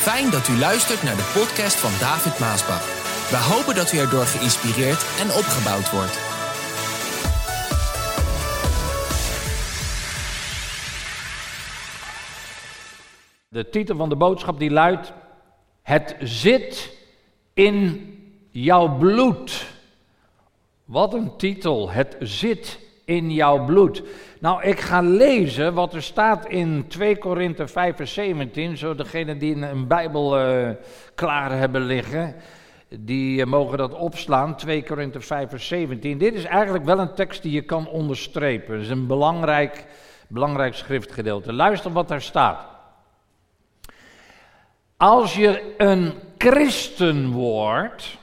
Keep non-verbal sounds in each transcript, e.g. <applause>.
Fijn dat u luistert naar de podcast van David Maasbach. We hopen dat u erdoor geïnspireerd en opgebouwd wordt. De titel van de boodschap die luidt: Het zit in jouw bloed. Wat een titel, het zit in jouw bloed. Nou, ik ga lezen wat er staat in 2 Korinthe 5 vers 17. Zo degenen die een Bijbel uh, klaar hebben liggen, die uh, mogen dat opslaan. 2 Korinthe 5 vers 17. Dit is eigenlijk wel een tekst die je kan onderstrepen. Het is een belangrijk, belangrijk schriftgedeelte. Luister wat daar staat. Als je een christen wordt,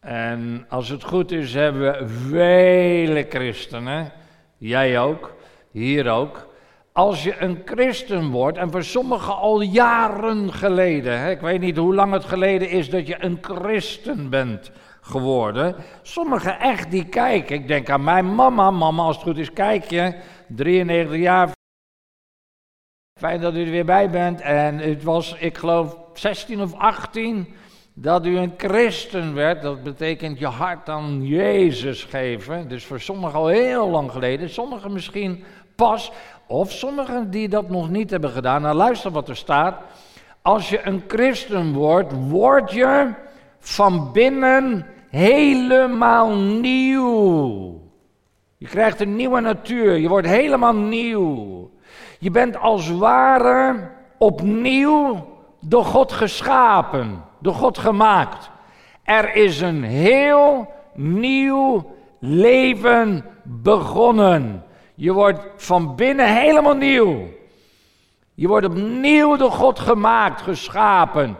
en als het goed is hebben we vele christenen, jij ook, hier ook. Als je een christen wordt, en voor sommigen al jaren geleden, hè, ik weet niet hoe lang het geleden is dat je een christen bent geworden. Sommigen echt die kijken, ik denk aan mijn mama, mama als het goed is kijk je, 93 jaar, fijn dat u er weer bij bent. En het was, ik geloof, 16 of 18 dat u een christen werd, dat betekent je hart aan Jezus geven. Dus voor sommigen al heel lang geleden, sommigen misschien pas, of sommigen die dat nog niet hebben gedaan. Nou, luister wat er staat. Als je een christen wordt, word je van binnen helemaal nieuw. Je krijgt een nieuwe natuur, je wordt helemaal nieuw. Je bent als ware opnieuw door God geschapen, door God gemaakt. Er is een heel nieuw leven begonnen. Je wordt van binnen helemaal nieuw. Je wordt opnieuw door God gemaakt, geschapen.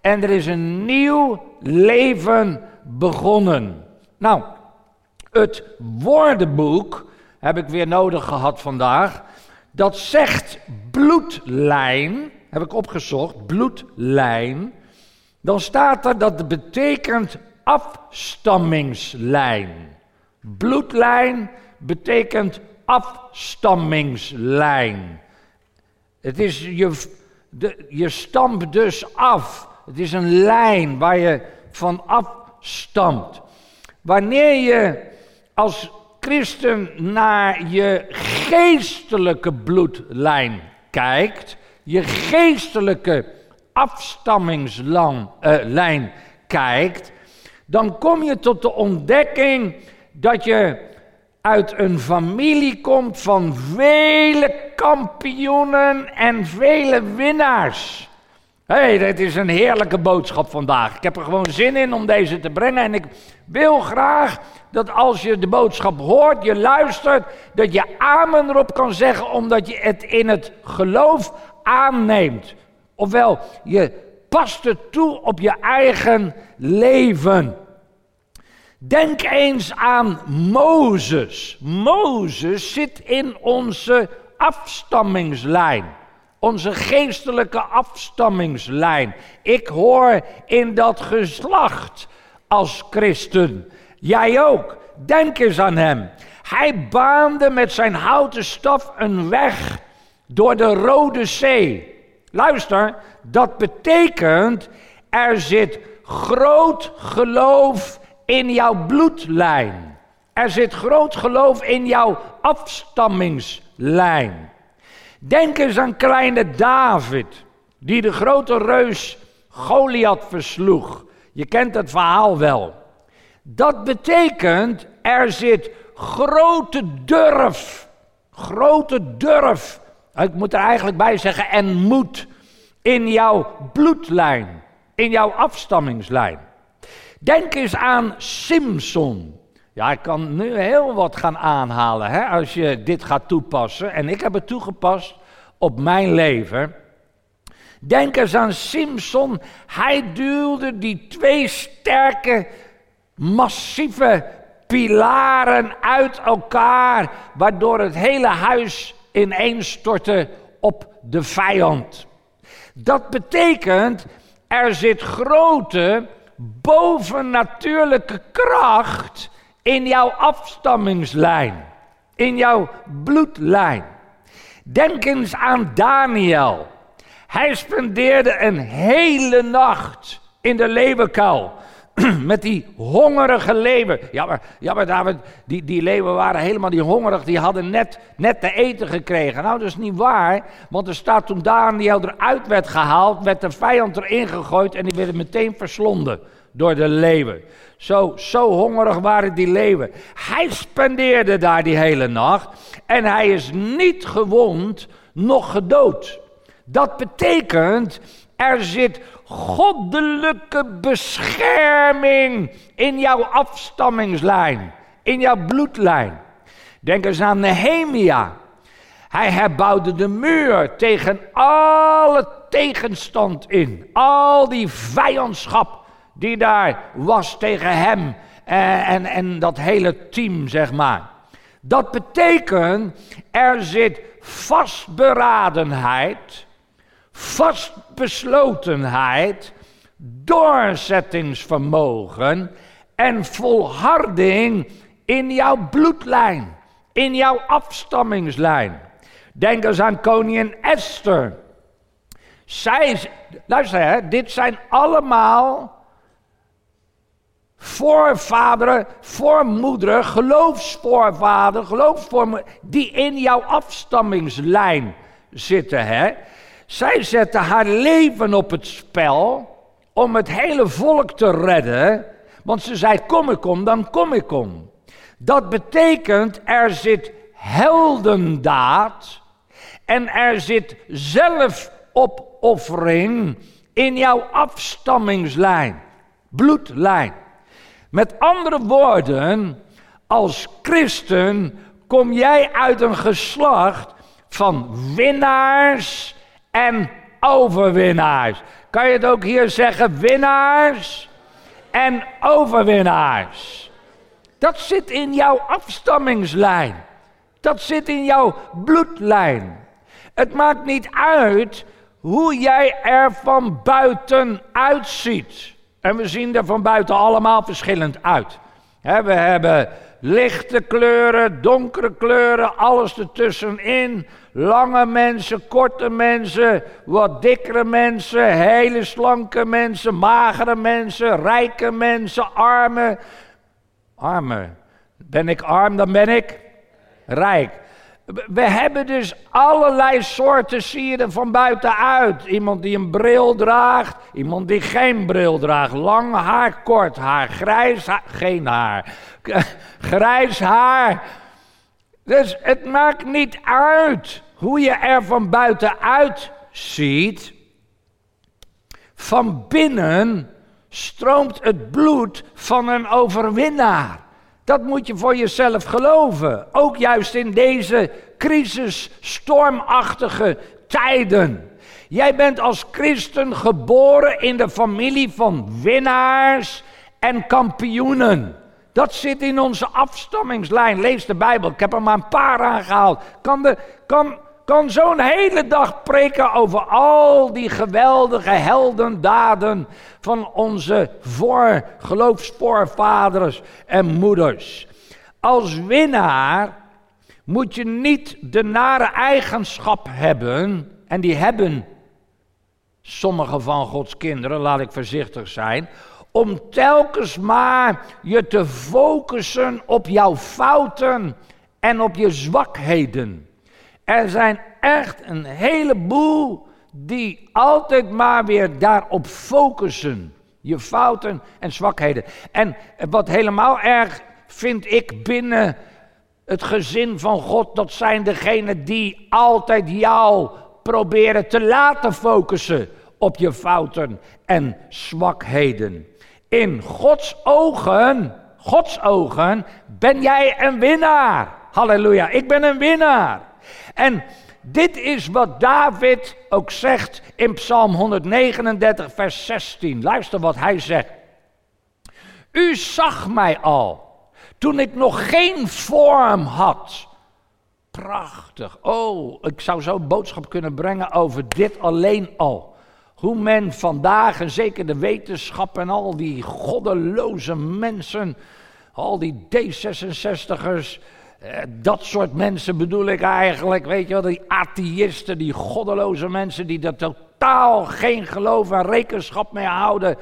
En er is een nieuw leven begonnen. Nou, het woordenboek heb ik weer nodig gehad vandaag. Dat zegt bloedlijn heb ik opgezocht, bloedlijn, dan staat er dat het betekent afstammingslijn. Bloedlijn betekent afstammingslijn. Het is je, de, je stamt dus af. Het is een lijn waar je van afstamt. Wanneer je als christen naar je geestelijke bloedlijn kijkt, je geestelijke afstammingslijn uh, kijkt, dan kom je tot de ontdekking dat je uit een familie komt van vele kampioenen en vele winnaars. Hé, hey, dit is een heerlijke boodschap vandaag. Ik heb er gewoon zin in om deze te brengen. En ik wil graag dat als je de boodschap hoort, je luistert, dat je amen erop kan zeggen, omdat je het in het geloof aanneemt. Ofwel, je past het toe op je eigen leven. Denk eens aan Mozes. Mozes zit in onze afstammingslijn. Onze geestelijke afstammingslijn. Ik hoor in dat geslacht als christen. Jij ook. Denk eens aan hem. Hij baande met zijn houten staf een weg door de Rode Zee. Luister, dat betekent er zit groot geloof in jouw bloedlijn. Er zit groot geloof in jouw afstammingslijn. Denk eens aan kleine David, die de grote reus Goliath versloeg. Je kent het verhaal wel. Dat betekent er zit grote durf, grote durf ik moet er eigenlijk bij zeggen, en moed in jouw bloedlijn, in jouw afstammingslijn. Denk eens aan Simpson. Ja, ik kan nu heel wat gaan aanhalen hè, als je dit gaat toepassen. En ik heb het toegepast op mijn leven. Denk eens aan Simpson. Hij duwde die twee sterke, massieve pilaren uit elkaar, waardoor het hele huis ineenstorten op de vijand. Dat betekent, er zit grote bovennatuurlijke kracht in jouw afstammingslijn, in jouw bloedlijn. Denk eens aan Daniel. Hij spendeerde een hele nacht in de leeuwenkuil. <clears throat> Met die hongerige leeuwen. Ja, maar, ja, maar David, die, die leeuwen waren helemaal die hongerig. Die hadden net, net te eten gekregen. Nou, dat is niet waar. Want er staat toen Daniel eruit werd gehaald. werd de vijand erin gegooid. En die werden meteen verslonden door de leeuwen. Zo, zo hongerig waren die leeuwen. Hij spendeerde daar die hele nacht. En hij is niet gewond, nog gedood. Dat betekent, er zit goddelijke bescherming in jouw afstammingslijn, in jouw bloedlijn. Denk eens aan Nehemia. Hij herbouwde de muur tegen alle tegenstand in. Al die vijandschap die daar was tegen hem en, en, en dat hele team, zeg maar. Dat betekent, er zit vastberadenheid, vastbeslotenheid, doorzettingsvermogen en volharding in jouw bloedlijn, in jouw afstammingslijn. Denk eens aan koningin Esther. Zij, luister, hè, dit zijn allemaal voorvaderen, voormoederen, geloofsvoorvader, geloofsvoormoeder, die in jouw afstammingslijn zitten. Hè? Zij zetten haar leven op het spel om het hele volk te redden. Want ze zei: Kom ik om, dan kom ik om. Dat betekent er zit heldendaad en er zit zelfopoffering in jouw afstammingslijn, bloedlijn. Met andere woorden, als christen kom jij uit een geslacht van winnaars en overwinnaars. Kan je het ook hier zeggen, winnaars en overwinnaars? Dat zit in jouw afstammingslijn. Dat zit in jouw bloedlijn. Het maakt niet uit hoe jij er van buiten uitziet. En we zien er van buiten allemaal verschillend uit. we hebben lichte kleuren, donkere kleuren, alles ertussenin. Lange mensen, korte mensen, wat dikkere mensen, hele slanke mensen, magere mensen, rijke mensen, arme. Arme. Ben ik arm, dan ben ik rijk. We hebben dus allerlei soorten sieren van buitenuit. Iemand die een bril draagt, iemand die geen bril draagt. Lang haar, kort haar, grijs haar, geen haar. Grijs haar. Dus het maakt niet uit hoe je er van buitenuit ziet. Van binnen stroomt het bloed van een overwinnaar. Dat moet je voor jezelf geloven. Ook juist in deze crisis, stormachtige tijden. Jij bent als christen geboren in de familie van winnaars en kampioenen. Dat zit in onze afstammingslijn. Lees de Bijbel. Ik heb er maar een paar aangehaald. Kan, kan kan zo'n hele dag preken over al die geweldige heldendaden van onze voor, geloofsvoorvaders en moeders. Als winnaar moet je niet de nare eigenschap hebben, en die hebben sommige van Gods kinderen, laat ik voorzichtig zijn, om telkens maar je te focussen op jouw fouten en op je zwakheden. Er zijn echt een heleboel die altijd maar weer daarop focussen. Je fouten en zwakheden. En wat helemaal erg vind ik binnen het gezin van God, dat zijn degenen die altijd jou proberen te laten focussen op je fouten en zwakheden. In Gods ogen, Gods ogen, ben jij een winnaar. Halleluja, ik ben een winnaar. En dit is wat David ook zegt in Psalm 139, vers 16. Luister wat hij zegt. U zag mij al toen ik nog geen vorm had. Prachtig. Oh, ik zou zo'n boodschap kunnen brengen over dit alleen al. Hoe men vandaag, en zeker de wetenschap en al die goddeloze mensen, al die D66'ers, eh, dat soort mensen bedoel ik eigenlijk, weet je wel, die atheïsten, die goddeloze mensen die er totaal geen geloof en rekenschap meer houden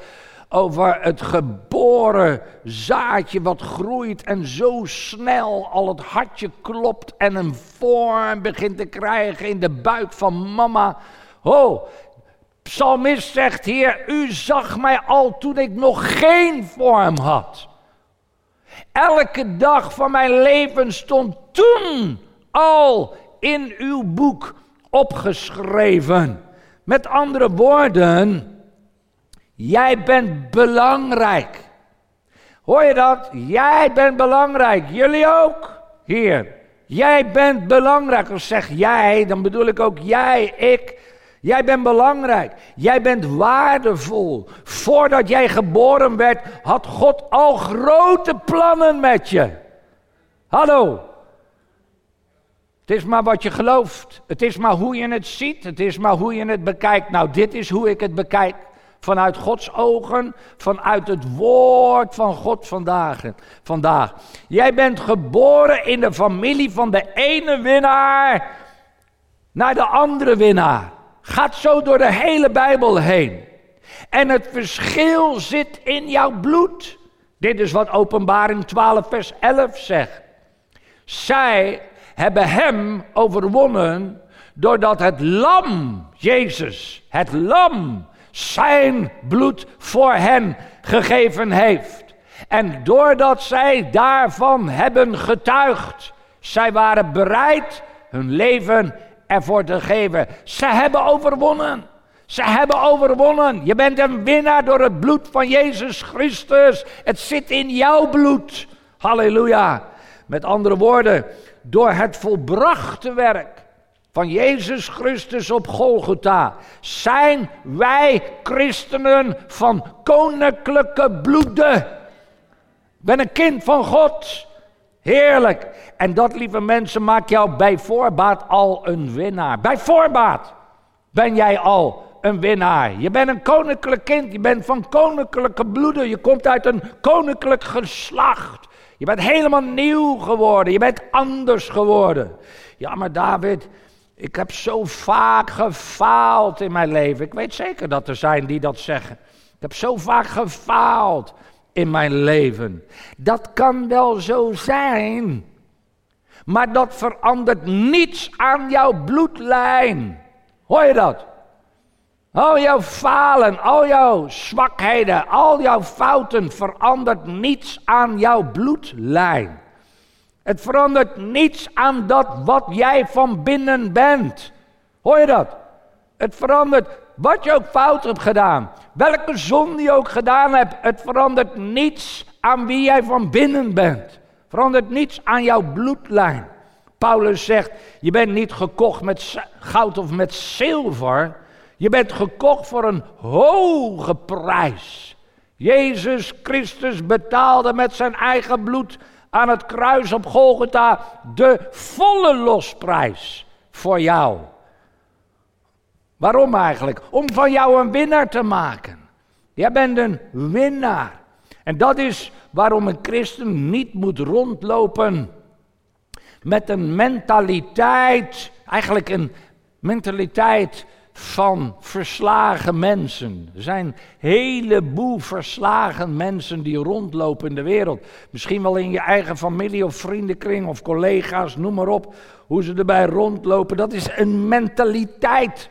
over het geboren zaadje wat groeit en zo snel al het hartje klopt en een vorm begint te krijgen in de buik van mama. Oh, psalmist zegt hier, u zag mij al toen ik nog geen vorm had. Elke dag van mijn leven stond toen al in uw boek opgeschreven. Met andere woorden, jij bent belangrijk. Hoor je dat? Jij bent belangrijk. Jullie ook? Hier. Jij bent belangrijk. Als zeg jij, dan bedoel ik ook jij, ik. Jij bent belangrijk. Jij bent waardevol. Voordat jij geboren werd, had God al grote plannen met je. Hallo. Het is maar wat je gelooft. Het is maar hoe je het ziet. Het is maar hoe je het bekijkt. Nou, dit is hoe ik het bekijk. Vanuit Gods ogen, vanuit het woord van God vandaag. vandaag. Jij bent geboren in de familie van de ene winnaar naar de andere winnaar. Gaat zo door de hele Bijbel heen. En het verschil zit in jouw bloed. Dit is wat Openbaring 12, vers 11 zegt. Zij hebben hem overwonnen doordat het lam, Jezus, het lam, zijn bloed voor hen gegeven heeft. En doordat zij daarvan hebben getuigd, zij waren bereid hun leven ervoor te geven. Ze hebben overwonnen. Ze hebben overwonnen. Je bent een winnaar door het bloed van Jezus Christus. Het zit in jouw bloed. Halleluja. Met andere woorden, door het volbrachte werk van Jezus Christus op Golgotha zijn wij christenen van koninklijke bloeden. Ik ben een kind van God. Heerlijk. En dat, lieve mensen, maakt jou bij voorbaat al een winnaar. Bij voorbaat ben jij al een winnaar. Je bent een koninklijk kind. Je bent van koninklijke bloeden. Je komt uit een koninklijk geslacht. Je bent helemaal nieuw geworden. Je bent anders geworden. Ja, maar David, ik heb zo vaak gefaald in mijn leven. Ik weet zeker dat er zijn die dat zeggen. Ik heb zo vaak gefaald in mijn leven. Dat kan wel zo zijn. Maar dat verandert niets aan jouw bloedlijn. Hoor je dat? Al jouw falen, al jouw zwakheden, al jouw fouten verandert niets aan jouw bloedlijn. Het verandert niets aan dat wat jij van binnen bent. Hoor je dat? Het verandert wat je ook fout hebt gedaan. Welke zonde je ook gedaan hebt. Het verandert niets aan wie jij van binnen bent. Verandert niets aan jouw bloedlijn. Paulus zegt, je bent niet gekocht met goud of met zilver. Je bent gekocht voor een hoge prijs. Jezus Christus betaalde met zijn eigen bloed aan het kruis op Golgotha de volle losprijs voor jou. Waarom eigenlijk? Om van jou een winnaar te maken. Jij bent een winnaar. En dat is waarom een christen niet moet rondlopen met een mentaliteit, eigenlijk een mentaliteit van verslagen mensen. Er zijn een heleboel verslagen mensen die rondlopen in de wereld. Misschien wel in je eigen familie of vriendenkring of collega's, noem maar op. Hoe ze erbij rondlopen. Dat is een mentaliteit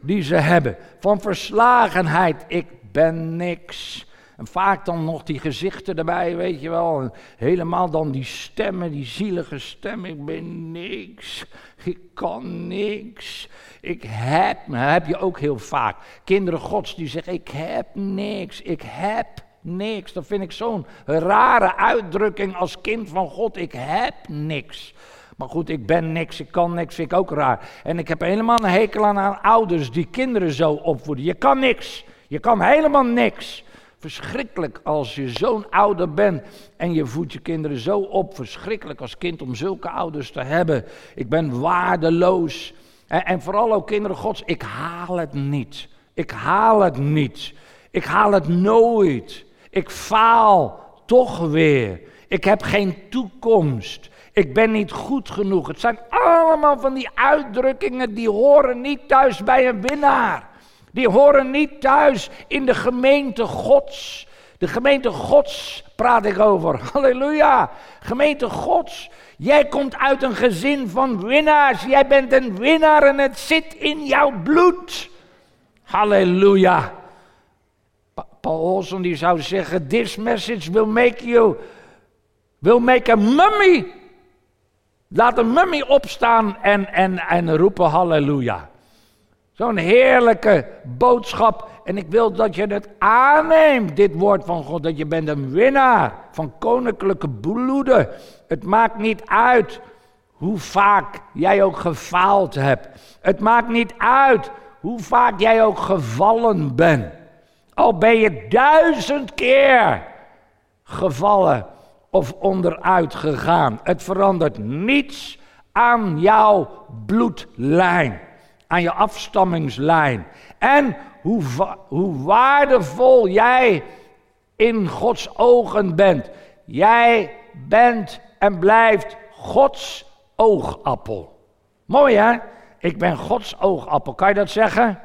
die ze hebben. Van verslagenheid. Ik ben niks. En vaak dan nog die gezichten erbij, weet je wel. En helemaal dan die stemmen, die zielige stemmen. Ik ben niks. Ik kan niks. Ik heb, dat heb je ook heel vaak. Kinderen gods die zeggen, ik heb niks. Ik heb niks. Dat vind ik zo'n rare uitdrukking als kind van God. Ik heb niks. Maar goed, ik ben niks, ik kan niks, vind ik ook raar. En ik heb helemaal een hekel aan, aan ouders die kinderen zo opvoeden. Je kan niks. Je kan helemaal niks. Verschrikkelijk als je zo'n ouder bent en je voedt je kinderen zo op. Verschrikkelijk als kind om zulke ouders te hebben. Ik ben waardeloos. En, en vooral ook kinderen gods, ik haal het niet. Ik haal het niet. Ik haal het nooit. Ik faal toch weer. Ik heb geen toekomst. Ik ben niet goed genoeg. Het zijn allemaal van die uitdrukkingen die horen niet thuis bij een winnaar. Die horen niet thuis in de gemeente Gods. De gemeente Gods praat ik over. <laughs> Halleluja. Gemeente Gods. Jij komt uit een gezin van winnaars. Jij bent een winnaar en het zit in jouw bloed. Halleluja. Paul Olsen die zou zeggen: This message will make you, will make a mummy. Laat een mummy opstaan en, en, en roepen halleluja. Zo'n heerlijke boodschap. En ik wil dat je het aanneemt, dit woord van God. Dat je bent een winnaar van koninklijke bloeden. Het maakt niet uit hoe vaak jij ook gefaald hebt. Het maakt niet uit hoe vaak jij ook gevallen bent. Al ben je duizend keer gevallen of onderuit gegaan. Het verandert niets aan jouw bloedlijn, aan je afstammingslijn. En hoe, hoe waardevol jij in Gods ogen bent. Jij bent en blijft Gods oogappel. Mooi hè? Ik ben Gods oogappel. Kan je dat zeggen?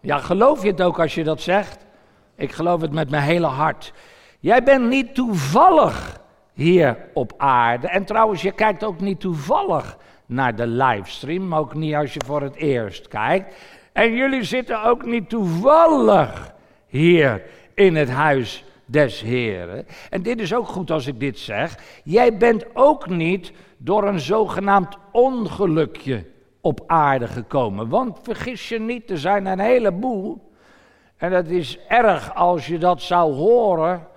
Ja, geloof je het ook als je dat zegt? Ik geloof het met mijn hele hart. Jij bent niet toevallig hier op aarde. En trouwens, je kijkt ook niet toevallig naar de livestream, ook niet als je voor het eerst kijkt. En jullie zitten ook niet toevallig hier in het huis des Heren. En dit is ook goed als ik dit zeg. Jij bent ook niet door een zogenaamd ongelukje op aarde gekomen. Want vergis je niet, er zijn een heleboel. En het is erg als je dat zou horen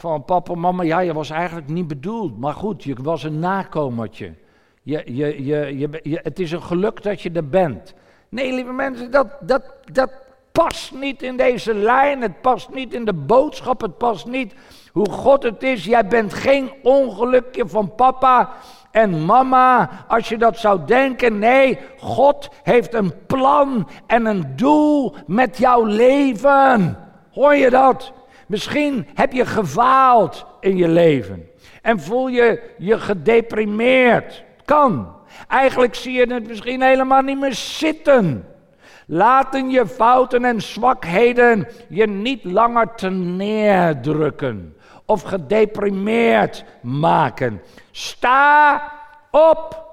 van papa, mama. Ja, je was eigenlijk niet bedoeld. Maar goed, je was een nakomertje. Je, je, je, je, het is een geluk dat je er bent. Nee, lieve mensen, dat, dat, dat past niet in deze lijn. Het past niet in de boodschap. Het past niet hoe God het is. Jij bent geen ongelukje van papa en mama, als je dat zou denken. Nee, God heeft een plan en een doel met jouw leven. Hoor je dat? Misschien heb je gefaald in je leven en voel je je gedeprimeerd. Kan. Eigenlijk zie je het misschien helemaal niet meer zitten. Laten je fouten en zwakheden je niet langer te neerdrukken of gedeprimeerd maken. Sta op.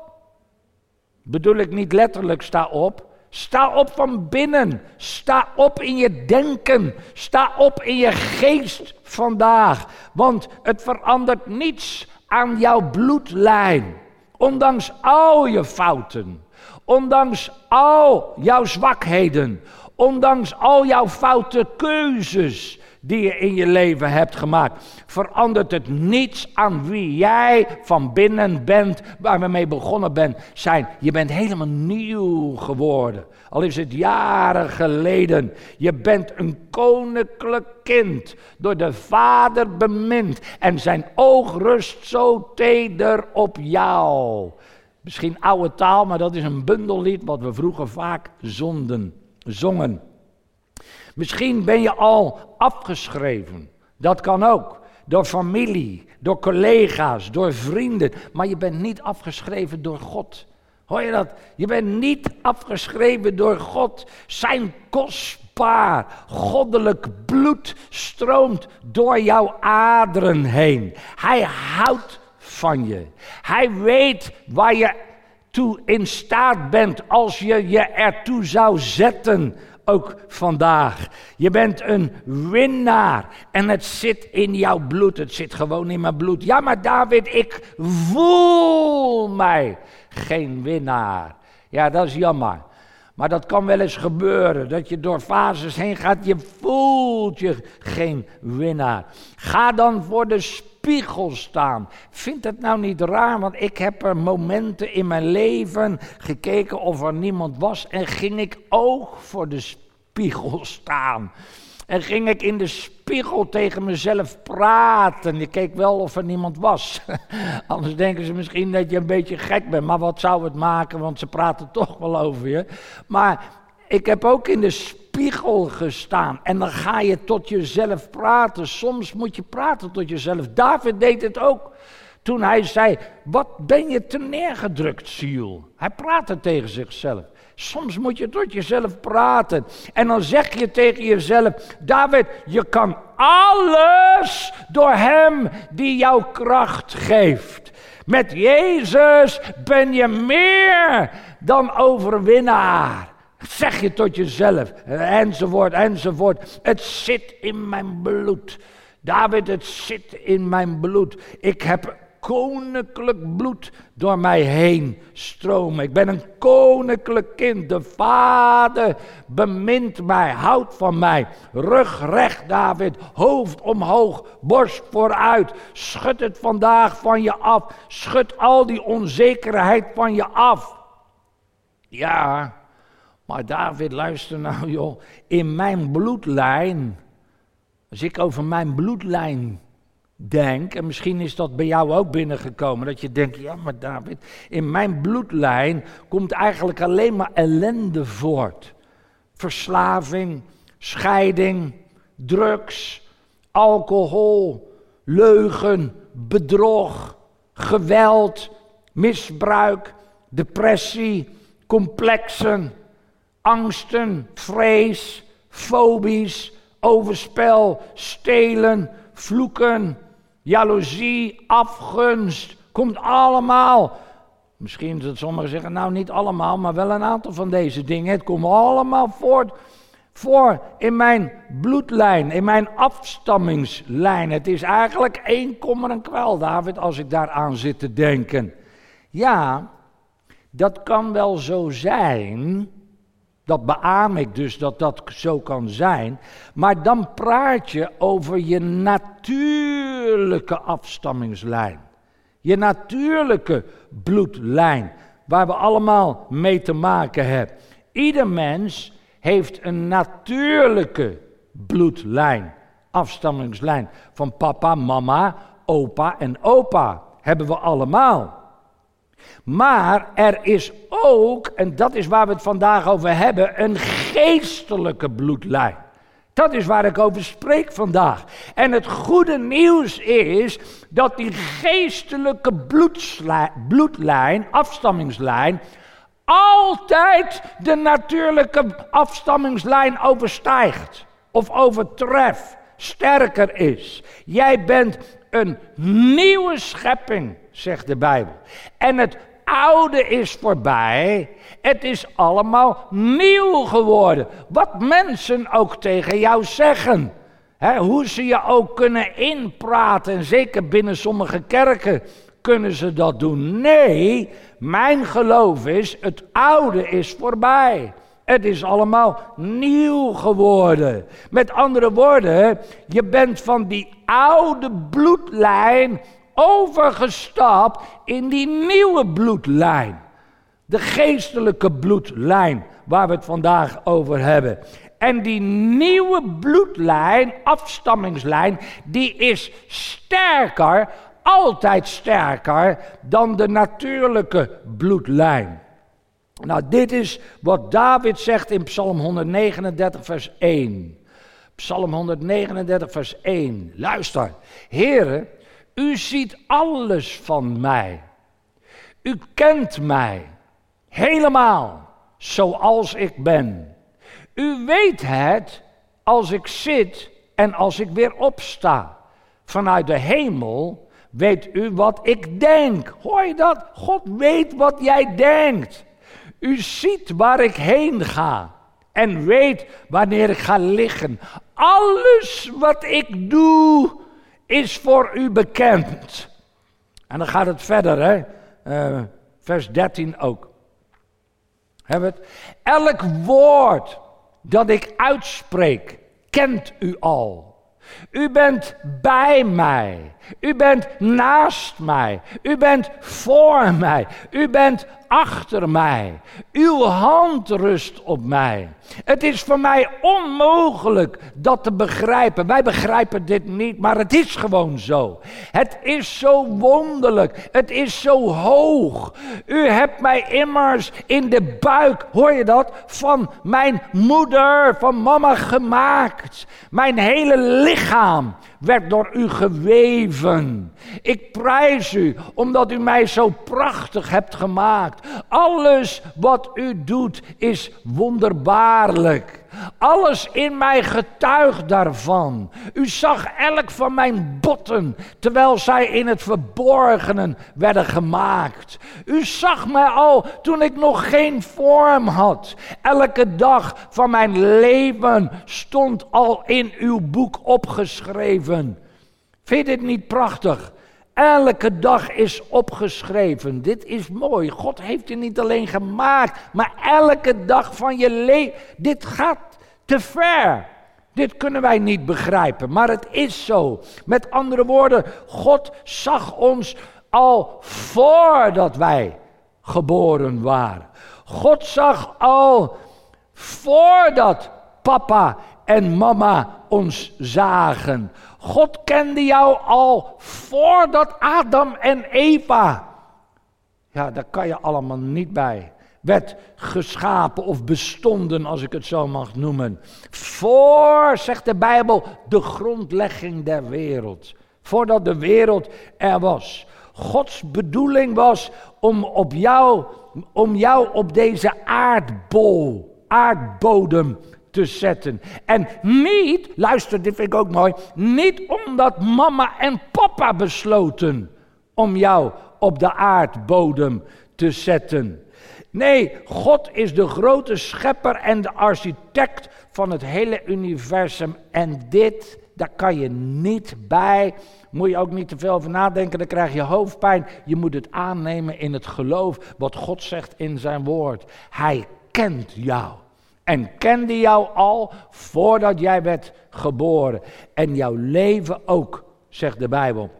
Bedoel ik niet letterlijk sta op. Sta op van binnen. Sta op in je denken. Sta op in je geest vandaag. Want het verandert niets aan jouw bloedlijn. Ondanks al je fouten. Ondanks al jouw zwakheden. Ondanks al jouw foute keuzes die je in je leven hebt gemaakt, verandert het niets aan wie jij van binnen bent, waar we mee begonnen ben, zijn. Je bent helemaal nieuw geworden. Al is het jaren geleden. Je bent een koninklijk kind, door de Vader bemind. En zijn oog rust zo teder op jou. Misschien oude taal, maar dat is een bundellied wat we vroeger vaak zonden, zongen. Misschien ben je al afgeschreven. Dat kan ook. Door familie, door collega's, door vrienden. Maar je bent niet afgeschreven door God. Hoor je dat? Je bent niet afgeschreven door God. Zijn kostbaar, goddelijk bloed stroomt door jouw aderen heen. Hij houdt van je. Hij weet waar je toe in staat bent als je je ertoe zou zetten ook vandaag. Je bent een winnaar en het zit in jouw bloed. Het zit gewoon in mijn bloed. Ja, maar David, ik voel mij geen winnaar. Ja, dat is jammer. Maar dat kan wel eens gebeuren, dat je door fases heen gaat, je voelt je geen winnaar. Ga dan voor de spiegel staan. Vind het nou niet raar, want ik heb er momenten in mijn leven gekeken of er niemand was en ging ik oog voor de spiegel <laughs> staan. En ging ik in de spiegel tegen mezelf praten. Ik keek wel of er niemand was. <laughs> Anders denken ze misschien dat je een beetje gek bent. Maar wat zou het maken, want ze praten toch wel over je. Maar ik heb ook in de spiegel gestaan. En dan ga je tot jezelf praten. Soms moet je praten tot jezelf. David deed het ook. toen hij zei: Wat ben je te neergedrukt, ziel? Hij praatte tegen zichzelf. Soms moet je tot jezelf praten. En dan zeg je tegen jezelf: David, je kan alles door Hem die jou kracht geeft. Met Jezus ben je meer dan overwinnaar. Zeg je tot jezelf, enzovoort, enzovoort. Het zit in mijn bloed. David, het zit in mijn bloed. Ik heb koninklijk bloed door mij heen stromen. Ik ben een koninklijk kind. De Vader bemint mij, houdt van mij. Rug recht, David, hoofd omhoog, borst vooruit. Schud het vandaag van je af. Schud al die onzekerheid van je af. Ja, maar David, luister nou <laughs> joh, in mijn bloedlijn, als ik over mijn bloedlijn denk, en misschien is dat bij jou ook binnengekomen, dat je denkt, ja maar David, in mijn bloedlijn komt eigenlijk alleen maar ellende voort. Verslaving, scheiding, drugs, alcohol, leugen, bedrog, geweld, misbruik, depressie, complexen, angsten, vrees, fobies, overspel, stelen, vloeken, jaloezie, afgunst. Komt allemaal. Misschien dat sommigen zeggen, nou niet allemaal, maar wel een aantal van deze dingen. Het komt allemaal voort voor in mijn bloedlijn, in mijn afstammingslijn. Het is eigenlijk één kommer en kwel, David, als ik daaraan zit te denken. Ja, dat kan wel zo zijn. Dat beaam ik dus dat dat zo kan zijn. Maar dan praat je over je natuurlijke afstammingslijn. Je natuurlijke bloedlijn. Waar we allemaal mee te maken hebben. Ieder mens heeft een natuurlijke bloedlijn. Afstammingslijn. Van papa, mama, opa en opa. Hebben we allemaal. Maar er is ook, en dat is waar we het vandaag over hebben, een geestelijke bloedlijn. Dat is waar ik over spreek vandaag. En het goede nieuws is dat die geestelijke bloedlijn, afstammingslijn, altijd de natuurlijke afstammingslijn overstijgt of overtreft, sterker is. Jij bent een nieuwe schepping zegt de Bijbel. En het oude is voorbij. Het is allemaal nieuw geworden. Wat mensen ook tegen jou zeggen. hoe ze je ook kunnen inpraten. En zeker binnen sommige kerken kunnen ze dat doen. Nee, mijn geloof is: het oude is voorbij. Het is allemaal nieuw geworden. Met andere woorden, je bent van die oude bloedlijn overgestapt in die nieuwe bloedlijn. De geestelijke bloedlijn waar we het vandaag over hebben. En die nieuwe bloedlijn, afstammingslijn, die is sterker, altijd sterker dan de natuurlijke bloedlijn. Nou, dit is wat David zegt in Psalm 139, vers 1. Psalm 139, vers 1. Luister. Heren, u ziet alles van mij. U kent mij helemaal zoals ik ben. U weet het als ik zit en als ik weer opsta. Vanuit de hemel weet u wat ik denk. Hoor je dat? God weet wat jij denkt. U ziet waar ik heen ga en weet wanneer ik ga liggen. Alles wat ik doe, is voor u bekend. En dan gaat het verder, hè? Uh, vers 13 ook. Hebben het? Elk woord dat ik uitspreek, kent u al. U bent bij mij. U bent naast mij. U bent voor mij. U bent achter mij. Uw hand rust op mij. Het is voor mij onmogelijk dat te begrijpen. Wij begrijpen dit niet, maar het is gewoon zo. Het is zo wonderlijk. Het is zo hoog. U hebt mij immers in de buik, hoor je dat, van mijn moeder, van mama gemaakt. Mijn hele lichaam werd door u geweven. Ik prijs u omdat u mij zo prachtig hebt gemaakt. Alles wat u doet is wonderbaarlijk. Alles in mij getuigt daarvan. U zag elk van mijn botten, terwijl zij in het verborgenen werden gemaakt. U zag mij al toen ik nog geen vorm had. Elke dag van mijn leven stond al in uw boek opgeschreven. Vind je dit niet prachtig? Elke dag is opgeschreven. Dit is mooi. God heeft je niet alleen gemaakt, maar elke dag van je leven. Dit gaat te ver. Dit kunnen wij niet begrijpen, maar het is zo. Met andere woorden, God zag ons al voordat wij geboren waren. God zag al voordat papa en mama ons zagen. God kende jou al voordat Adam en Eva. Ja, daar kan je allemaal niet bij. Werd geschapen of bestonden, als ik het zo mag noemen. Voor, zegt de Bijbel, de grondlegging der wereld. Voordat de wereld er was. Gods bedoeling was om, op jou, om jou op deze aardbol, aardbodem te zetten. En niet, luister, dit vind ik ook mooi, niet omdat mama en papa besloten om jou op de aardbodem te zetten. Nee, God is de grote schepper en de architect van het hele universum. En dit, daar kan je niet bij. Moet je ook niet te veel over nadenken, dan krijg je hoofdpijn. Je moet het aannemen in het geloof wat God zegt in zijn woord. Hij kent jou. En kende jou al voordat jij werd geboren. En jouw leven ook, zegt de Bijbel.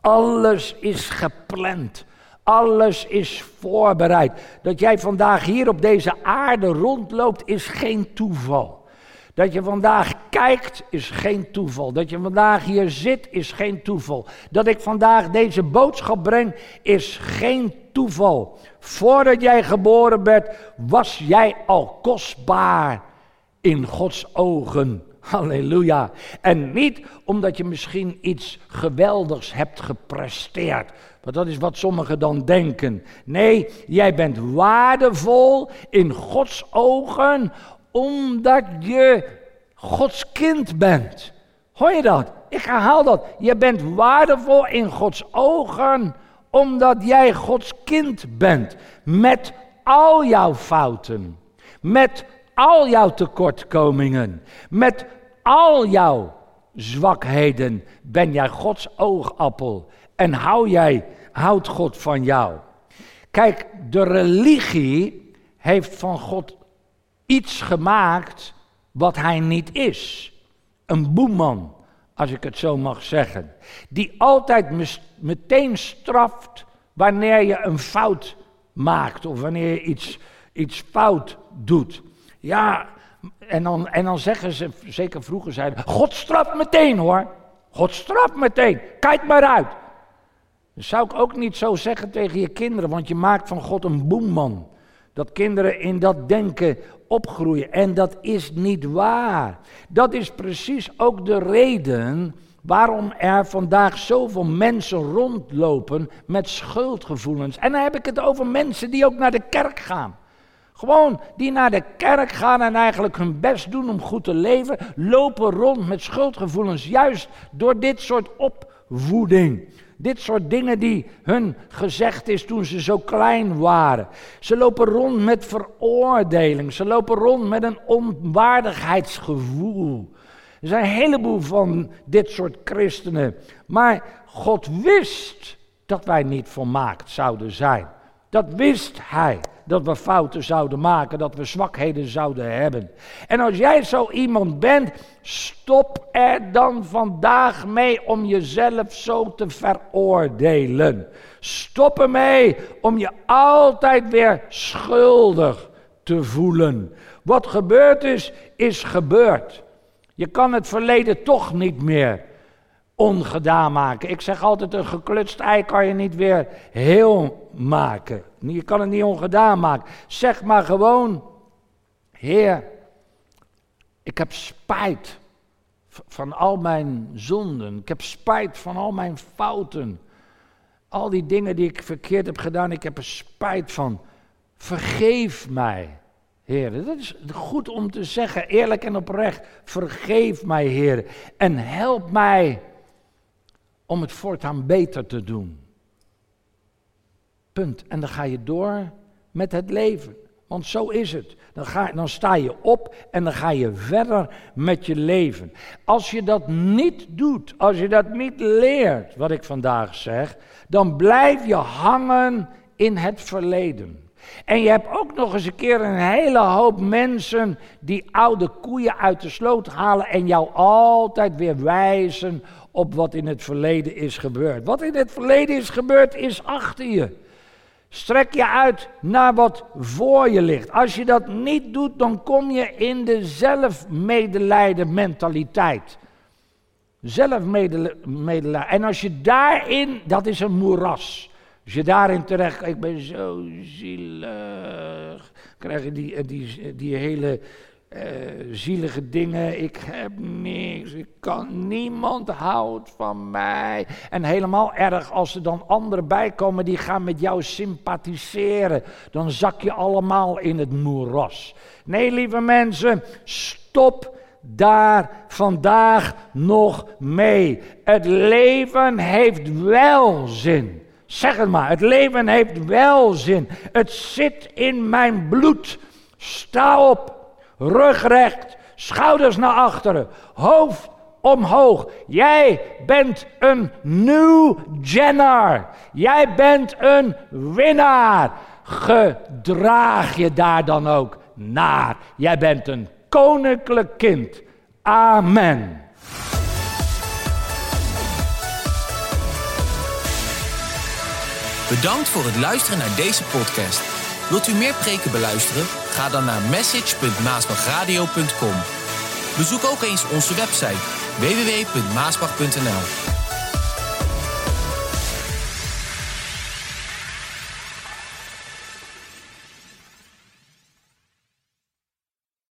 Alles is gepland. Alles is voorbereid. Dat jij vandaag hier op deze aarde rondloopt is geen toeval. Dat je vandaag kijkt is geen toeval. Dat je vandaag hier zit is geen toeval. Dat ik vandaag deze boodschap breng is geen toeval. Voordat jij geboren werd, was jij al kostbaar in Gods ogen. <laughs> Halleluja. En niet omdat je misschien iets geweldigs hebt gepresteerd. Want dat is wat sommigen dan denken. Nee, jij bent waardevol in Gods ogen omdat je Gods kind bent. Hoor je dat? Ik herhaal dat. Je bent waardevol in Gods ogen omdat jij Gods kind bent. Met al jouw fouten. Met al jouw tekortkomingen. Met al jouw zwakheden ben jij Gods oogappel. En hou jij, houdt God van jou. Kijk, de religie heeft van God iets gemaakt wat hij niet is. Een boeman, als ik het zo mag zeggen. Die altijd meteen straft wanneer je een fout maakt of wanneer je iets, iets fout doet. Ja, en dan, en dan zeggen ze, zeker vroeger zeiden, God straft meteen hoor. God straft meteen, kijk maar uit. Dat zou ik ook niet zo zeggen tegen je kinderen, want je maakt van God een boemman. Dat kinderen in dat denken opgroeien. En dat is niet waar. Dat is precies ook de reden waarom er vandaag zoveel mensen rondlopen met schuldgevoelens. En dan heb ik het over mensen die ook naar de kerk gaan. Gewoon die naar de kerk gaan en eigenlijk hun best doen om goed te leven, lopen rond met schuldgevoelens, juist door dit soort opvoeding. Dit soort dingen die hun gezegd is toen ze zo klein waren. Ze lopen rond met veroordeling. Ze lopen rond met een onwaardigheidsgevoel. Er zijn een heleboel van dit soort christenen. Maar God wist dat wij niet volmaakt zouden zijn. Dat wist Hij dat we fouten zouden maken, dat we zwakheden zouden hebben. En als jij zo iemand bent, stop er dan vandaag mee om jezelf zo te veroordelen. Stop ermee om je altijd weer schuldig te voelen. Wat gebeurd is, is gebeurd. Je kan het verleden toch niet meer ongedaan maken. Ik zeg altijd, een geklutst ei kan je niet weer heel maken. Je kan het niet ongedaan maken. Zeg maar gewoon, Heer, ik heb spijt van al mijn zonden. Ik heb spijt van al mijn fouten. Al die dingen die ik verkeerd heb gedaan, ik heb er spijt van. Vergeef mij, Heer. Dat is goed om te zeggen, eerlijk en oprecht. Vergeef mij, Heer. En help mij om het voortaan beter te doen. Punt. En dan ga je door met het leven. Want zo is het. Dan, ga, dan sta je op en dan ga je verder met je leven. Als je dat niet doet, als je dat niet leert, wat ik vandaag zeg, dan blijf je hangen in het verleden. En je hebt ook nog eens een keer een hele hoop mensen die oude koeien uit de sloot halen en jou altijd weer wijzen op wat in het verleden is gebeurd. Wat in het verleden is gebeurd is achter je. Strek je uit naar wat voor je ligt. Als je dat niet doet, dan kom je in de zelfmedelijden mentaliteit. Zelfmedelijden. En als je daarin, dat is een moeras. Als je daarin terecht, ik ben zo zielig, krijg je die, die, die hele uh, zielige dingen. Ik heb niks. Ik kan. Niemand houdt van mij. En helemaal erg als er dan anderen bij komen die gaan met jou sympathiseren. Dan zak je allemaal in het moeras. Nee, lieve mensen, stop daar vandaag nog mee. Het leven heeft wel zin. Zeg het maar, het leven heeft wel zin. Het zit in mijn bloed. Sta op rugrecht, schouders naar achteren, hoofd omhoog. Jij bent een nieuw Jenner. Jij bent een winnaar. Gedraag je daar dan ook naar. Jij bent een koninklijk kind. Amen. Bedankt voor het luisteren naar deze podcast. Wilt u meer preken beluisteren? Ga dan naar message.maasbachradio.com. Bezoek ook eens onze website www.maasbach.nl